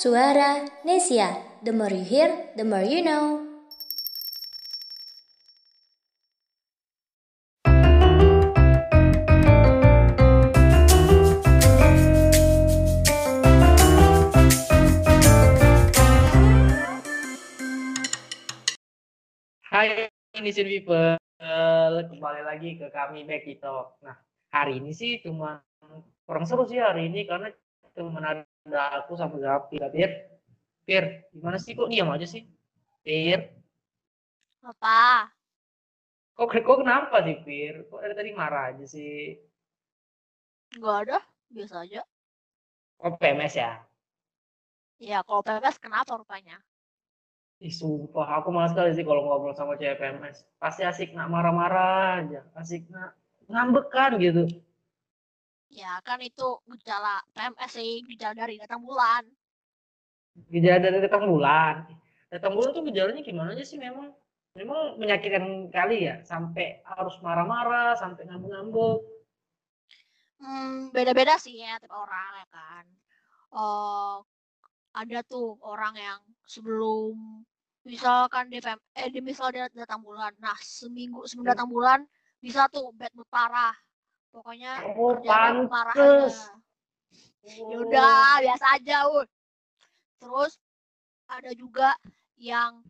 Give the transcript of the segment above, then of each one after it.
Suara Nesia. The more you hear, the more you know. Hai, ini Sin People. Kembali lagi ke kami Talk. Nah, hari ini sih cuma kurang seru sih hari ini karena cuma ada aku sama Zapi. Fir, Fir, gimana sih kok diam aja sih? Fir, Apa? kok kok kenapa sih Fir? Kok dari tadi marah aja sih? Enggak ada, biasa aja. Oh, PMS ya? Ya, kalau PPS kenapa rupanya? Ih, sumpah, aku malas sekali sih kalau ngobrol sama cewek PMS. Pasti asik nak marah-marah aja, asik nak ngambekan gitu. Ya, kan itu gejala PMS sih, gejala dari datang bulan. Gejala dari datang bulan. Datang bulan tuh gejalanya gimana aja sih memang? Memang menyakitkan kali ya, sampai harus marah-marah, sampai ngambek-ngambek. Hmm, beda-beda sih ya tiap orang ya kan. Eh, ada tuh orang yang sebelum misalkan PM, eh misal dia datang bulan. Nah, seminggu sebelum Hmm. datang bulan bisa tuh bad mood parah. Pokoknya Oh, pantes. aja. Yaudah, biasa aja, Wud. Terus ada juga yang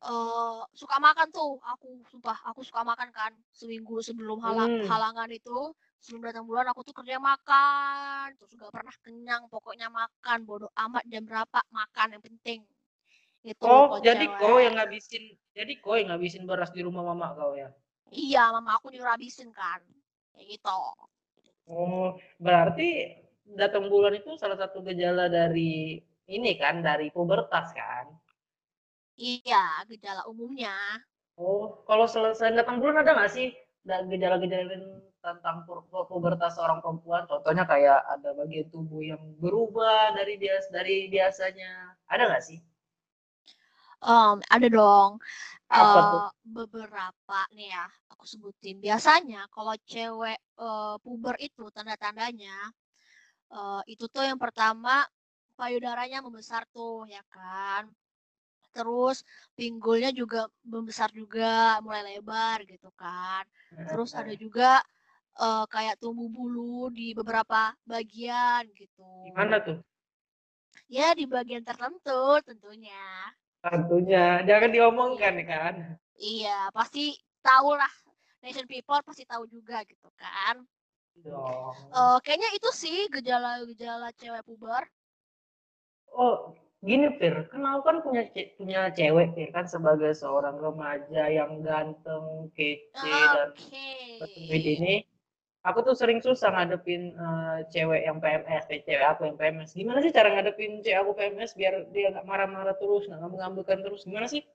eh suka makan tuh. Aku sumpah, aku suka makan kan. Seminggu sebelum halang- Hmm. halangan itu, sebelum datang bulan aku tuh kerja makan. Terus gak pernah kenyang, pokoknya makan. Bodoh amat jam berapa makan yang penting. Itu Oh, jadi cewek. kau yang ngabisin, jadi kau yang ngabisin beras di rumah mama kau ya? Iya, mama aku nyuruh habisin kan. Kayak gitu. Oh, berarti datang bulan itu salah satu gejala dari ini kan, dari pubertas kan? Iya, gejala umumnya. Oh, kalau selesai datang bulan ada nggak sih gejala-gejala tentang pu- pu- pubertas seorang perempuan? Contohnya kayak ada bagian tubuh yang berubah dari bias dari biasanya. Ada nggak sih? Em, ada dong. Apa tuh? Eh, beberapa nih ya aku sebutin. Biasanya kalau cewek eh, puber itu tanda-tandanya eh, itu tuh yang pertama payudaranya membesar tuh ya kan. Terus pinggulnya juga membesar juga, mulai lebar gitu kan. Terus ada juga eh, kayak tumbuh bulu di beberapa bagian gitu. Gimana tuh? Ya di bagian tertentu tentunya. Tentunya jangan diomongkan ya kan. Iya, pasti tahu lah. Nation people pasti tahu juga gitu kan. Dong. Eh, kayaknya itu sih gejala-gejala cewek puber. Oh, gini Fir, aku kan punya ce- punya cewek Fir kan sebagai seorang remaja yang ganteng, kece dan Oke. bertubuh ini. Aku tuh sering susah ngadepin eh, cewek yang PMS, eh, cewek aku yang PMS. Gimana sih cara ngadepin cewek aku PMS biar dia nggak marah-marah terus, nggak ngambil-ngambilkan terus? Gimana sih?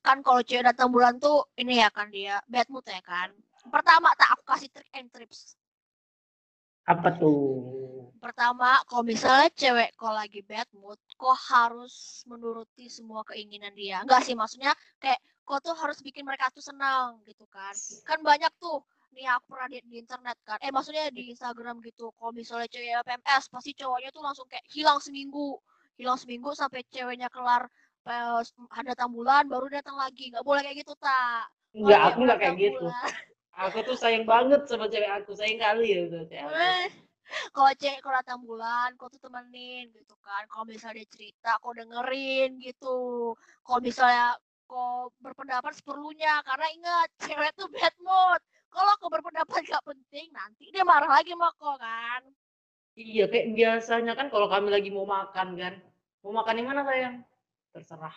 Kan kalau cewek datang bulan tuh ini ya kan dia bad mood ya kan. Pertama tak aku kasih trick and tips. Apa tuh? Pertama, kalau misalnya cewek kok lagi bad mood, kok harus menuruti semua keinginan dia. Enggak sih, maksudnya kayak kok tuh harus bikin mereka tuh senang gitu kan. Kan banyak tuh nih aku pernah lihat di internet kan. Eh maksudnya di Instagram gitu. Kalau misalnya cewek PMS, pasti cowoknya tuh langsung kayak hilang seminggu. Hilang seminggu sampai ceweknya kelar eh, datang bulan baru datang lagi. Nggak boleh kayak gitu, tak. Enggak, Kalau aku nggak kayak gitu. Aku tuh sayang banget sama cewek aku, sayang kali ya. Eh, kalau cewek kalau datang bulan, kau tuh temenin gitu kan. Kalau misalnya dia cerita, kau dengerin gitu. Kalau misalnya kau berpendapat seperlunya, karena ingat cewek tuh bad mood. Kalau kau berpendapat gak penting, nanti dia marah lagi sama kau kan. Iya, kayak biasanya kan kalau kami lagi mau makan kan. Mau makan di mana sayang? Terserah.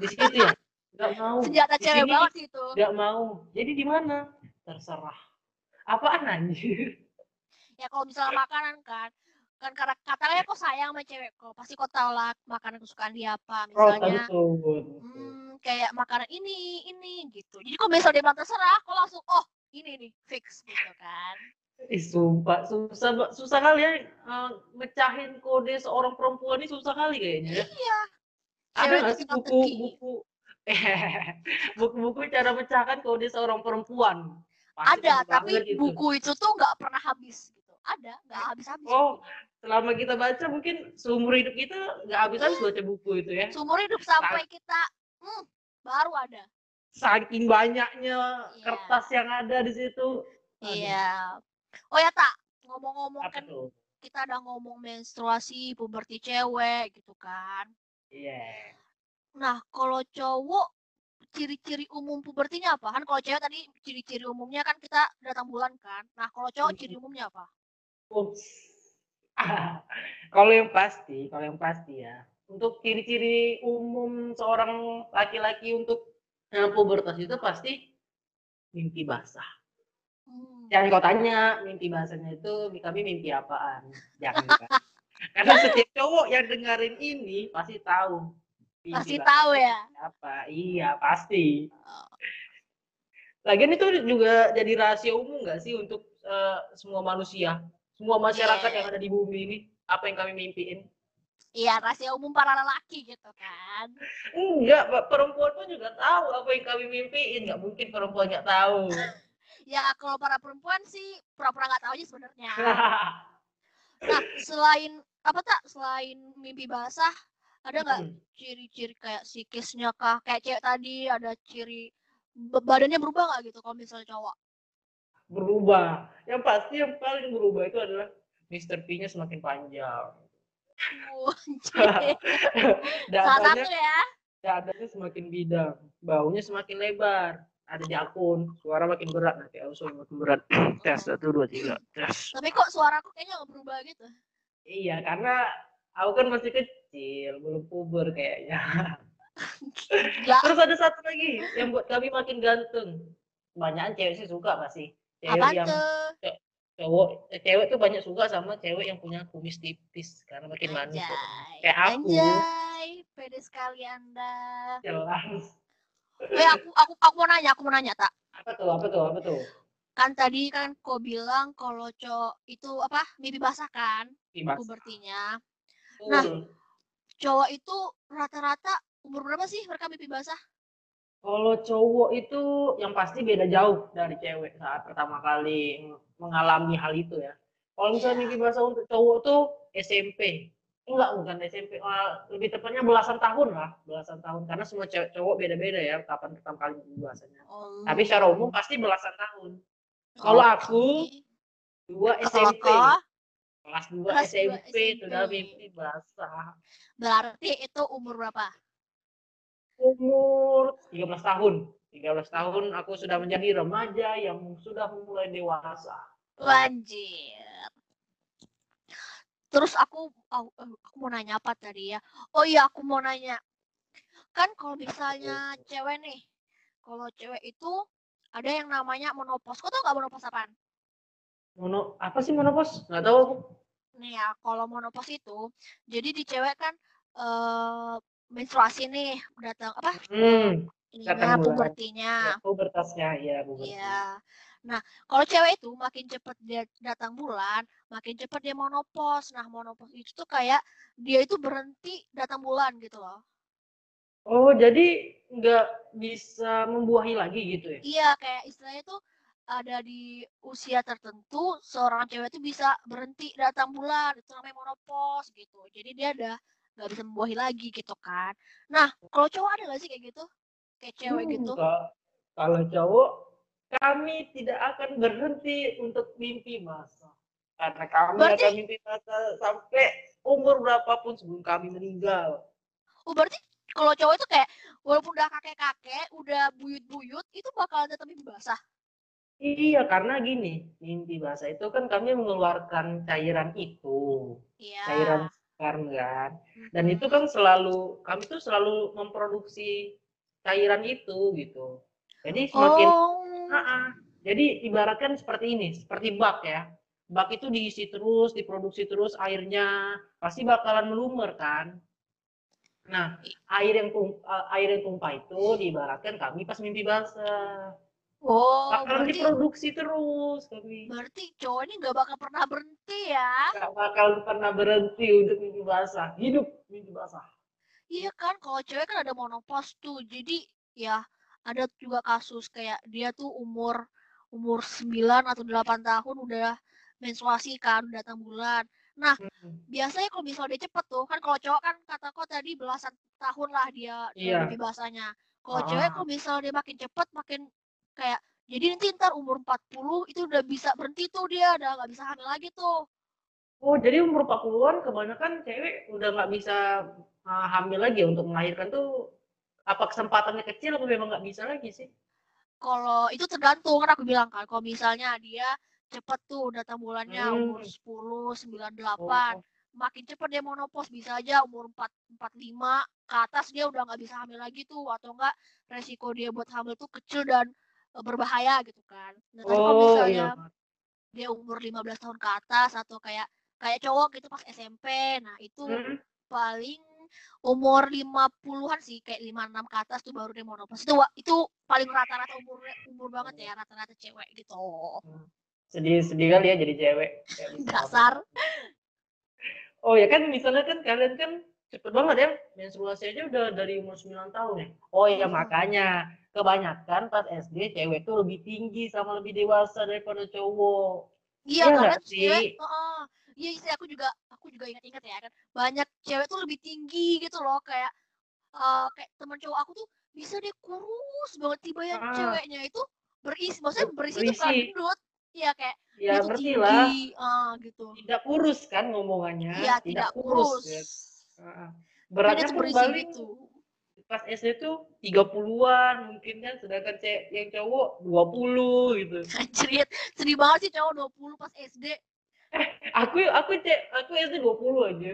Di situ ya? Nggak mau. Senjata cewek banget sih itu. Nggak mau. Jadi di mana? Terserah. Apaan anjir? Ya kalau misalnya makanan kan, kan karena katanya kau sayang sama cewek kau, pasti kau tahu lah makanan kesukaan dia apa. Oh, Misalnya, tentu. hmm, kayak makanan ini, ini gitu. Jadi kalau misalnya dia bilang terserah, kau langsung, oh ini nih, fix gitu kan. Ih, sumpah, susah, susah kali ya eh, mecahin kode seorang perempuan ini susah kali kayaknya. ya. Iya. Ada nggak sih buku-buku buku-buku cara mencahkan kode seorang perempuan? Pasti ada tentu tapi banget itu. buku itu tuh nggak pernah habis gitu ada nggak habis habis Oh, selama kita baca mungkin seumur hidup kita nggak habis habis baca buku itu ya Seumur hidup sampai kita hmm, baru ada. Saking banyaknya Iya. kertas yang ada di situ Iya. Oh ya tak ngomong-ngomong kan tuh kita udah ngomong menstruasi, puberti cewek gitu kan. iya Nah, kalau cowok ciri-ciri umum pubertinya apa? Kan kalau cewek tadi ciri-ciri umumnya kan kita datang bulan kan. Nah, kalau cowok ciri umumnya apa? Ups. kalau yang pasti kalau yang pasti ya untuk ciri-ciri umum seorang laki-laki untuk eh, pubertas itu pasti mimpi basah Hmm. Jangan kau tanya mimpi bahasanya itu kami mimpi apaan. Jangan. Karena setiap cowok yang dengerin ini pasti tahu. Pasti tahu ya. Apa? Iya, pasti. Oh. Lagian itu juga jadi rahasia umum nggak sih untuk eh, semua manusia, semua masyarakat Iya. yang ada di bumi ini, apa yang kami mimpiin? Iya, rahasia umum para lelaki gitu kan. Enggak, perempuan pun juga tahu apa yang kami mimpiin. Nggak mungkin perempuan nggak tahu. Ya, kalau para perempuan sih pura-pura nggak tahu aja sebenarnya. Nah, selain apa tak? Selain mimpi basah, ada nggak Hmm. ciri-ciri kayak psikisnya kah? Kayak cewek tadi ada ciri ba- badannya berubah nggak gitu kalau misalnya cowok? berubah. Yang pasti yang paling berubah itu adalah Mr. P-nya semakin panjang. Salah satu ya. dadanya semakin bidang, baunya semakin lebar. Ada jakun, suara makin berat nanti. Aku suara makin berat. tes satu dua tiga. Tes. Tapi kok suaraku kayaknya nggak berubah gitu. Iya, karena aku kan masih kecil, belum puber kayaknya. Terus ada satu lagi yang buat kami makin ganteng. Banyakan cewek sih suka pasti. Cewek Apa yang tuh? Cowok, eh, cewek tuh banyak suka sama cewek yang punya kumis tipis karena makin manis. tuh. Anjay. Kayak aku. Anjay. Pede sekali Anda. Jelas. Eh aku aku aku mau nanya, aku mau nanya tak. Apa tuh? Apa tuh? Apa tuh? Kan tadi kan kau bilang kalau cowok itu apa? Mimpi basah kan Timas. pubertinya. Nah. Cowok itu rata-rata umur berapa sih mereka mimpi basah? Kalau cowok itu yang pasti beda jauh dari cewek saat pertama kali mengalami hal itu ya. Kalau misalnya mimpi basah untuk cowok tuh SMP. Enggak, bukan SMP. Lebih tepatnya belasan tahun lah. Belasan tahun. Karena semua cewek cowok beda-beda ya kapan pertama kali mimpi basahnya. Oh. Tapi secara umum pasti belasan tahun. Kalau aku, Dua SMP. Kelas 2 Kelas dua SMP sudah SMP. mimpi basah. berarti itu umur berapa? Umur 13 tahun. 13 tahun aku sudah menjadi remaja yang sudah mulai dewasa. Anjir. Terus aku aku, mau nanya apa tadi ya? Oh iya, aku mau nanya. Kan kalau misalnya cewek nih, kalau cewek itu ada yang namanya menopause. Kau tau gak menopause apaan? Mono apa sih monopos? Nggak tahu aku. Nih ya, kalau menopause itu, jadi di cewek kan eh menstruasi nih, datang apa? Hmm, Ininya bulan. pubertinya. ya, pubertasnya ya pubertas. Iya. Nah, kalau cewek itu makin cepat dia datang bulan, makin cepat dia monopause. Nah, monopause itu tuh kayak dia itu berhenti datang bulan gitu loh. Oh, jadi nggak bisa membuahi lagi gitu ya? Iya, kayak istilahnya tuh ada di usia tertentu seorang cewek itu bisa berhenti datang bulan, itu namanya monopause gitu. Jadi dia udah nggak bisa membuahi lagi gitu kan. Nah, kalau cowok ada nggak sih kayak gitu? Kayak cewek gitu? Enggak. Kalau cowok, kami tidak akan berhenti untuk mimpi masa. Karena kami Berarti- akan mimpi masa sampai umur berapapun sebelum kami meninggal. Oh, berarti kalau cowok itu kayak walaupun udah kakek-kakek, udah buyut-buyut, itu bakal tetap mimpi basah. Iya, karena gini, mimpi basah itu kan kami mengeluarkan cairan itu, Iya. Sperm kan. Dan itu kan selalu, kami tuh selalu memproduksi cairan itu gitu. Jadi semakin, Oh. Ah, ah. jadi ibaratkan seperti ini, seperti bak ya. Bak itu diisi terus, diproduksi terus airnya, pasti bakalan melumer kan. Nah, air yang tum- eh, air yang tumpah itu diibaratkan kami pas mimpi basah. Oh, Bakalan berarti diproduksi terus kami. berarti cowok ini nggak bakal pernah berhenti ya? Gak bakal pernah berhenti untuk mimpi basah. Hidup mimpi basah. Iya kan, kalau cewek kan ada monopause tuh. Jadi ya ada juga kasus kayak dia tuh umur umur 9 atau 8 tahun udah menstruasi kan, udah datang bulan. Nah, Hmm. biasanya kalau misalnya dia cepet tuh, kan kalau cowok kan kata kok tadi belasan tahun lah dia dia Iya. lebih bahasanya. Kalau cewek Ah. kalau misalnya dia makin cepet makin kayak jadi nanti ntar umur 40 itu udah bisa berhenti tuh dia udah nggak bisa hamil lagi tuh. Oh, jadi umur 40-an kebanyakan cewek udah nggak bisa uh, hamil lagi ya untuk melahirkan tuh apa kesempatannya kecil apa memang nggak bisa lagi sih? Kalau itu tergantung kan aku bilang kan, kalau misalnya dia cepet tuh datang bulannya umur Hmm. 10, 9, 8, Oh, makin cepet dia menopause bisa aja umur 4, 45 ke atas dia udah nggak bisa hamil lagi tuh atau enggak resiko dia buat hamil tuh kecil dan berbahaya gitu kan. Nah, tapi kalau oh misalnya iya. dia umur 15 tahun ke atas atau kayak kayak cowok gitu pas SMP, nah itu Hmm. paling umur 50-an sih kayak 56 ke atas tuh baru dia menopause. Itu itu paling rata-rata umur umur banget ya rata-rata cewek gitu. Sedih sedih kali ya jadi cewek. Dasar. Oh ya kan misalnya kan kalian kan cepet banget ya menstruasi aja udah dari umur 9 tahun ya. Oh iya Hmm. makanya kebanyakan pas SD cewek tuh lebih tinggi sama lebih dewasa daripada cowok. Iya Iya karena sih? heeh. Iya sih aku juga aku juga ingat-ingat ya kan. Banyak cewek tuh lebih tinggi gitu loh kayak eh, kayak teman cowok aku tuh bisa dia kurus banget tiba yang Ah. ceweknya itu berisi maksudnya Ber- berisi tuh bukan berisi. gendut. Iya kayak Ya dia tuh ngerti tinggi lah. ah, gitu. Tidak kurus kan ngomongannya. Iya tidak kurus. ya. Heeh. Tapi dia Beratnya pun berisi paling pas SD tuh 30-an mungkin kan sedangkan cewek yang cowok 20 gitu. Anjir, sedih banget sih cowok 20 pas SD. Aku aku cek aku SD 20 aja.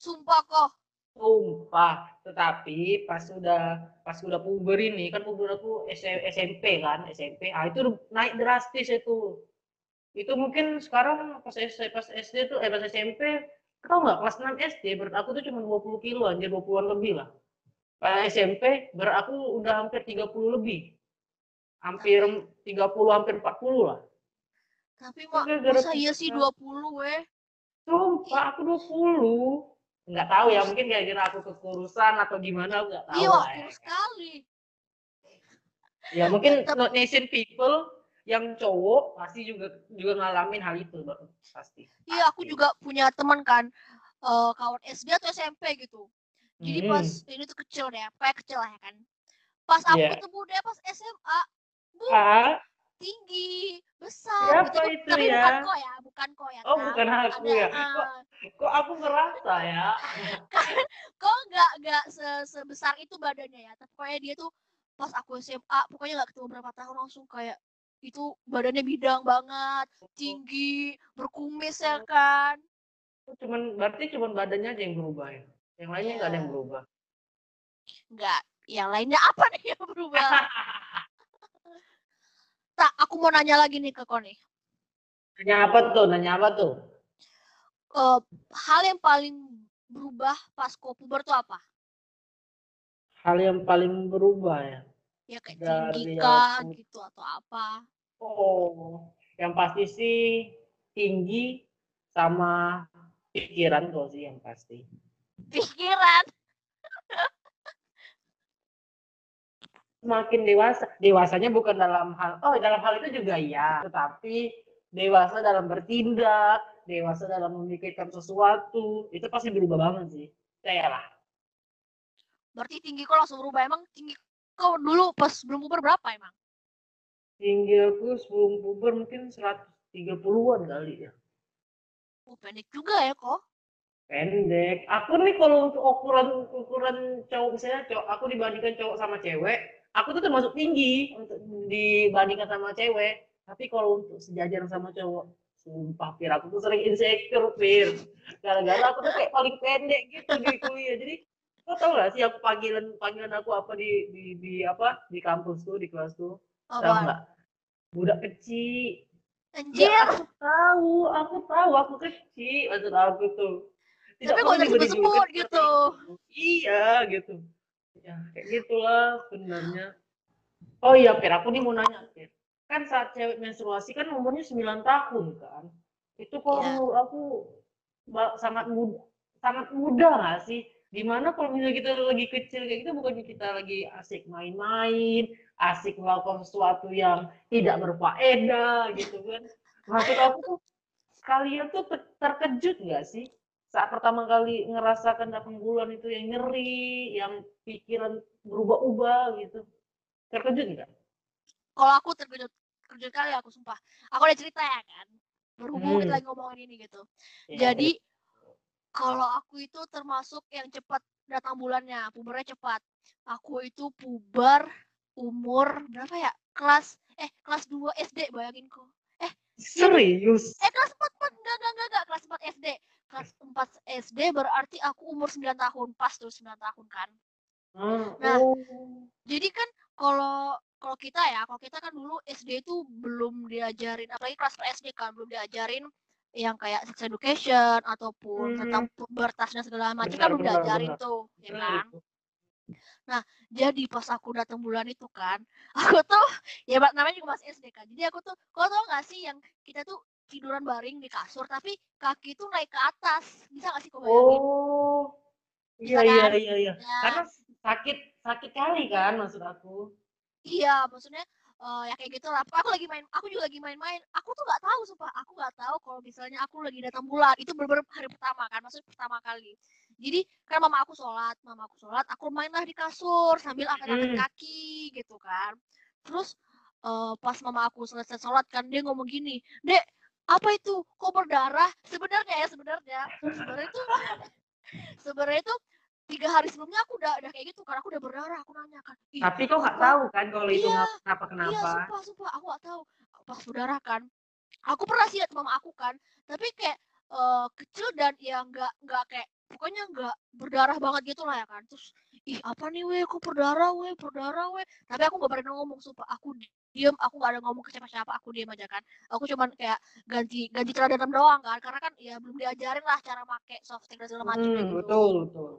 Sumpah kok. Sumpah, tetapi pas sudah pas sudah puber ini kan puber aku SMP kan, SMP. Ah itu naik drastis itu. Itu mungkin sekarang pas SD, pas SD tuh eh pas SMP tau nggak kelas 6 SD berat aku tuh cuma 20 kilo anjir 20-an lebih lah. SMP aku udah hampir 30 lebih. Hampir 30 hampir 40 lah. Tapi mak masa iya sih puber. 20 weh. Sumpah aku 20. Nggak tahu ya mungkin gara-gara aku kekurusan atau gimana aku nggak tahu Iya waktu ya. sekali. Ya mungkin. North Nation people yang cowok pasti juga juga ngalamin hal itu pasti. Iya, aku juga punya teman kan eh, kawan SD atau SMP gitu. Jadi Hmm. pas ini tuh kecil deh, kayak kecil lah ya kan. Pas aku Iya. ketemu dia pas SMA, bu, Ah, tinggi, besar Siapa gitu. itu Tapi ya? bukan kok ya, bukan kok ya. oh Kak. bukan aku Ada, ya. Kok, kok aku ngerasa ya? kok nggak nggak se- sebesar itu badannya ya. Tapi pokoknya dia tuh pas aku SMA, pokoknya nggak ketemu berapa tahun langsung kayak itu badannya bidang banget, tinggi, berkumis ya kan. Cuman berarti cuman badannya aja yang berubah ya. Yang lainnya nggak ada yang berubah. Enggak, yang lainnya apa nih yang berubah? Tak, aku mau nanya lagi nih ke Koni. Nanya apa tuh? Nanya apa tuh? Eh, hal yang paling berubah pas kau puber tuh apa? Hal yang paling berubah ya. Ya kayak tinggi kah aku- gitu atau apa? Oh, yang pasti sih tinggi sama pikiran kok sih yang pasti. Pikiran. Semakin dewasa, dewasanya bukan dalam hal, oh dalam hal itu juga iya, tetapi dewasa dalam bertindak, dewasa dalam memikirkan sesuatu, itu pasti berubah banget sih. Saya lah. Berarti tinggi kau langsung berubah. Emang tinggi kau dulu pas belum puber berapa emang? Tinggi aku sebelum puber mungkin 130-an kali ya. Oh, pendek juga ya kok. Pendek. Aku nih kalau untuk ukuran ukuran cowok misalnya cowok aku dibandingkan cowok sama cewek, aku tuh termasuk tinggi untuk dibandingkan sama cewek. Tapi kalau untuk sejajar sama cowok, sumpah Pir, aku tuh sering insecure Pir. Gara-gara aku tuh kayak paling pendek gitu di kuliah. Jadi kau tau gak sih aku panggilan panggilan aku apa di di, di apa di kampus tuh di kelas tuh? Nggak? Budak kecil. Anjir. Ya, aku tahu, aku tahu aku kecil maksud aku tuh. Tapi perlu kok udah diberi sebut-sebut julukan gitu. Iya, gitu. Ya, kayak gitulah sebenarnya. Oh iya, Pir, aku nih mau nanya, Pir. Kan saat cewek menstruasi kan umurnya 9 tahun kan. Itu kalau Iya. menurut aku sangat muda, sangat muda nggak sih? Di mana kalau misalnya kita lagi kecil kayak gitu bukannya kita lagi asik main-main, asik melakukan sesuatu yang tidak berfaedah gitu kan. Maksud aku tuh kalian tuh ter- terkejut nggak sih saat pertama kali ngerasakan datang bulan itu yang nyeri, yang pikiran berubah-ubah gitu? Terkejut nggak? Kalau aku terkejut terkejut kali aku sumpah. Aku udah cerita ya kan. Berhubung kita Hmm. lagi ngomongin ini gitu. Ya, Jadi kalau aku itu termasuk yang cepat datang bulannya, pubernya cepat. Aku itu puber umur berapa ya? Kelas eh kelas 2 SD bayangin kok. serius. Eh kelas 4, 4 enggak enggak enggak, enggak. kelas 4 SD. Kelas 4 SD berarti aku umur 9 tahun, pas tuh 9 tahun kan. Ah, Nah, oh. Jadi kan kalau kalau kita ya, kalau kita kan dulu SD itu belum diajarin, apalagi kelas SD kan belum diajarin yang kayak sex education ataupun Hmm. tentang pubertas dan segala macam kan belum diajarin benar. tuh, ya kan? itu. Jadi pas aku datang bulan itu kan, aku tuh ya namanya juga masih SD kan. Jadi aku tuh, kau tau gak sih yang kita tuh tiduran baring di kasur tapi kaki tuh naik ke atas, bisa gak sih kau bayangin? Oh. Iya, Bisa iya, kan? iya, iya. Ya. Karena sakit sakit kali kan maksud aku. Iya, maksudnya eh, ya kayak gitu lah. Aku lagi main, aku juga lagi main-main. Aku tuh nggak tahu, sumpah. Aku nggak tahu kalau misalnya aku lagi datang bulan. Itu bener-bener hari pertama kan, maksudnya pertama kali. Jadi kan mama aku sholat, mama aku sholat, aku mainlah di kasur sambil angkat-angkat Hmm. kaki gitu kan. Terus eh, pas mama aku selesai sholat kan dia ngomong gini, dek apa itu kok berdarah? Sebenarnya ya sebenarnya, sebenarnya itu sebenarnya itu tiga hari sebelumnya aku udah udah kayak gitu kan, aku udah berdarah. Aku nanya kan, "Ih, Tapi kok nggak apa?" tahu kan kalau itu Iya, ngap- kenapa Iya, kenapa. sumpah, sumpah, aku gak tahu. Pas berdarah kan, aku pernah sih lihat mama aku kan, tapi kayak eh, kecil dan ya nggak nggak kayak pokoknya nggak berdarah banget gitu lah ya kan. Terus ih apa nih weh, kok berdarah weh, berdarah weh. Tapi aku nggak berani ngomong sumpah. Aku diem, aku nggak ada ngomong ke siapa-siapa. Aku diem aja kan. Aku cuman kayak ganti ganti celana dalam doang kan, karena kan ya belum diajarin lah cara pakai soft dan segala macam Hmm, gitu betul, betul.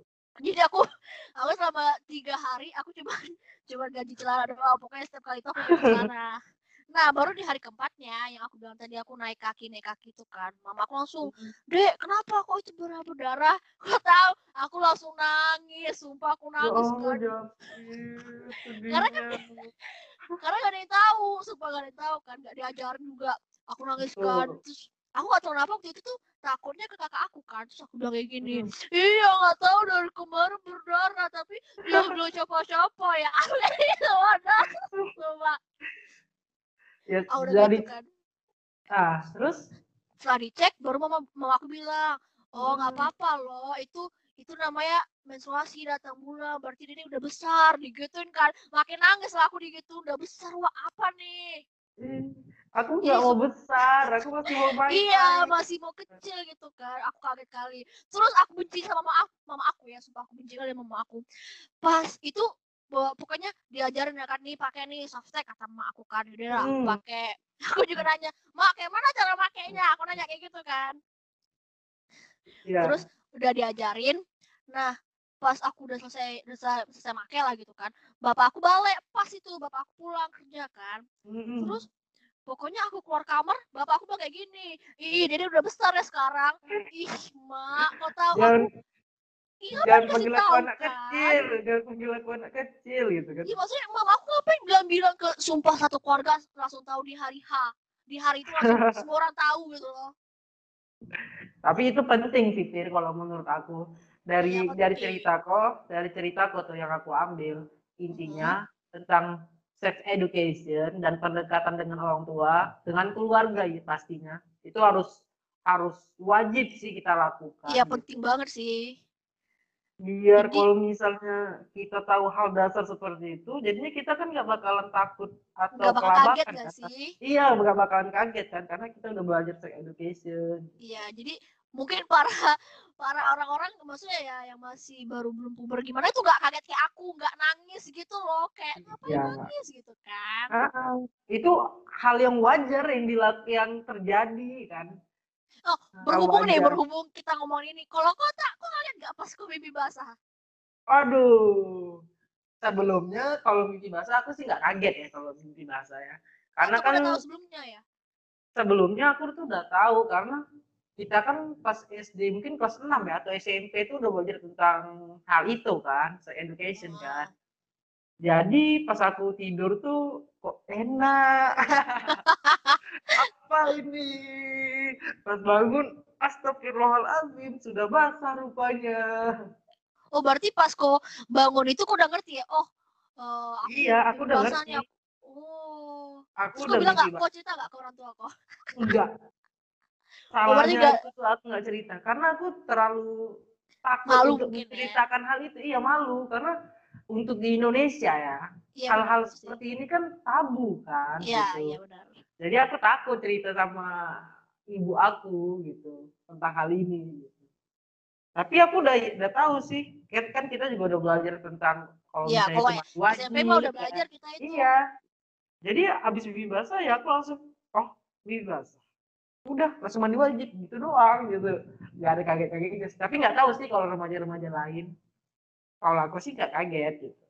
jadi aku aku selama tiga hari aku cuma cuma ganti celana doang pokoknya setiap kali itu aku ganti celana nah baru di hari keempatnya yang aku bilang tadi aku naik kaki naik kaki itu kan mama aku langsung dek kenapa kok itu berdarah berdarah kau tahu aku langsung nangis sumpah aku Ya nangis Allah, kan David, Karena kan-. Karena gak ada yang tahu sumpah gak ada yang tahu kan gak diajarin juga. Aku nangis kan terus aku gak tahu kenapa waktu itu tuh takutnya ke kakak aku kan terus aku bilang kayak gini Hmm. iya nggak tahu dari kemarin berdarah tapi dia udah siapa-siapa ya? Aku kayak gitu ada sumpah. Ya, ah udah jadi gitu kan. Ah terus? Setelah dicek baru mama mama aku bilang oh nggak Hmm. apa-apa loh itu itu namanya menstruasi datang bulan berarti dia udah besar digituin kan makin nangis lah aku digituin udah besar wah apa nih ih, aku Iya, nggak mau besar, aku masih mau main. Iya, masih mau kecil gitu kan. Aku kaget kali. Terus aku benci sama mama aku, mama aku ya, sumpah aku benci kali sama mama aku. Pas itu pokoknya diajarin ya kan nih pakai nih softtek kata mama aku kan. Udah lah, aku Hmm. pakai. Aku juga nanya, "Mak, kayak mana cara pakainya?" Aku nanya kayak gitu kan. Iya. Terus udah diajarin. Nah, pas aku udah selesai udah selesai, selesai make lah gitu kan. Bapak aku balik pas itu, bapak aku pulang kerja kan. Mm-mm. Terus pokoknya aku keluar kamar, bapak aku kayak gini, ih dia udah besar ya sekarang. Ih mak, kau tahu jangan aku, iya jangan panggil aku anak kan. kecil, jangan panggil aku anak kecil gitu kan. Iya maksudnya mama aku ngapain bilang-bilang ke sumpah satu keluarga langsung tahu di hari H. Di hari itu langsung semua orang tahu gitu loh. Tapi itu penting sih, Fir, kalau menurut aku. Dari Iya, dari penting. cerita kok, dari cerita kok tuh yang aku ambil, intinya tentang sex education dan pendekatan dengan orang tua, dengan keluarga ya pastinya. Itu harus harus wajib sih kita lakukan. Iya gitu. penting banget sih. Biar Jadi- kalau misalnya kita tahu hal dasar seperti itu, jadinya kita kan nggak bakalan takut atau Gak bakal kaget gak kan. sih? Iya, nggak bakalan kaget kan, karena kita udah belajar sex education. Iya jadi mungkin para para orang-orang maksudnya ya yang masih baru belum puber gimana itu nggak kaget kayak aku nggak nangis gitu loh kayak ngapain Ya. nangis gitu kan Ah, itu hal yang wajar yang dilak yang terjadi kan. Oh, berhubung nih wajar. berhubung kita ngomongin ini kalau kau tak kau ngeliat nggak pas kau mimpi basah Aduh. Sebelumnya kalau mimpi basah aku sih nggak kaget ya kalau mimpi basah ya. Karena Atau kan tahu sebelumnya ya sebelumnya aku tuh udah tahu karena kita kan pas SD mungkin kelas 6 ya atau SMP itu udah belajar tentang hal itu kan, sex education kan. Jadi pas aku tidur tuh kok enak. apa ini pas bangun astagfirullahaladzim sudah basah rupanya Oh berarti pas kok bangun itu kok udah ngerti ya? Oh, aku iya aku udah ngerti aku- Oh, aku terus udah bilang ngerti nggak? Kau cerita nggak ke orang tua kok? enggak Oh, salahnya itu aku nggak cerita karena aku terlalu takut Malu untuk mungkin ya. menceritakan hal itu iya malu karena untuk di Indonesia ya Iya, hal-hal sih. seperti ini kan tabu kan Iya, gitu. iya benar. jadi aku takut cerita sama ibu aku gitu tentang hal ini gitu. tapi aku udah udah tahu sih kan kan kita juga udah belajar tentang kalau Iya, misalnya kalau masih wajib SMP mah udah ya. belajar kita itu. iya jadi abis bibi basah ya aku langsung oh bibi basah udah langsung mandi wajib gitu doang gitu. Nggak ada kaget-kagetnya. Tapi nggak tahu sih kalau remaja-remaja lain. Kalau aku sih nggak kaget gitu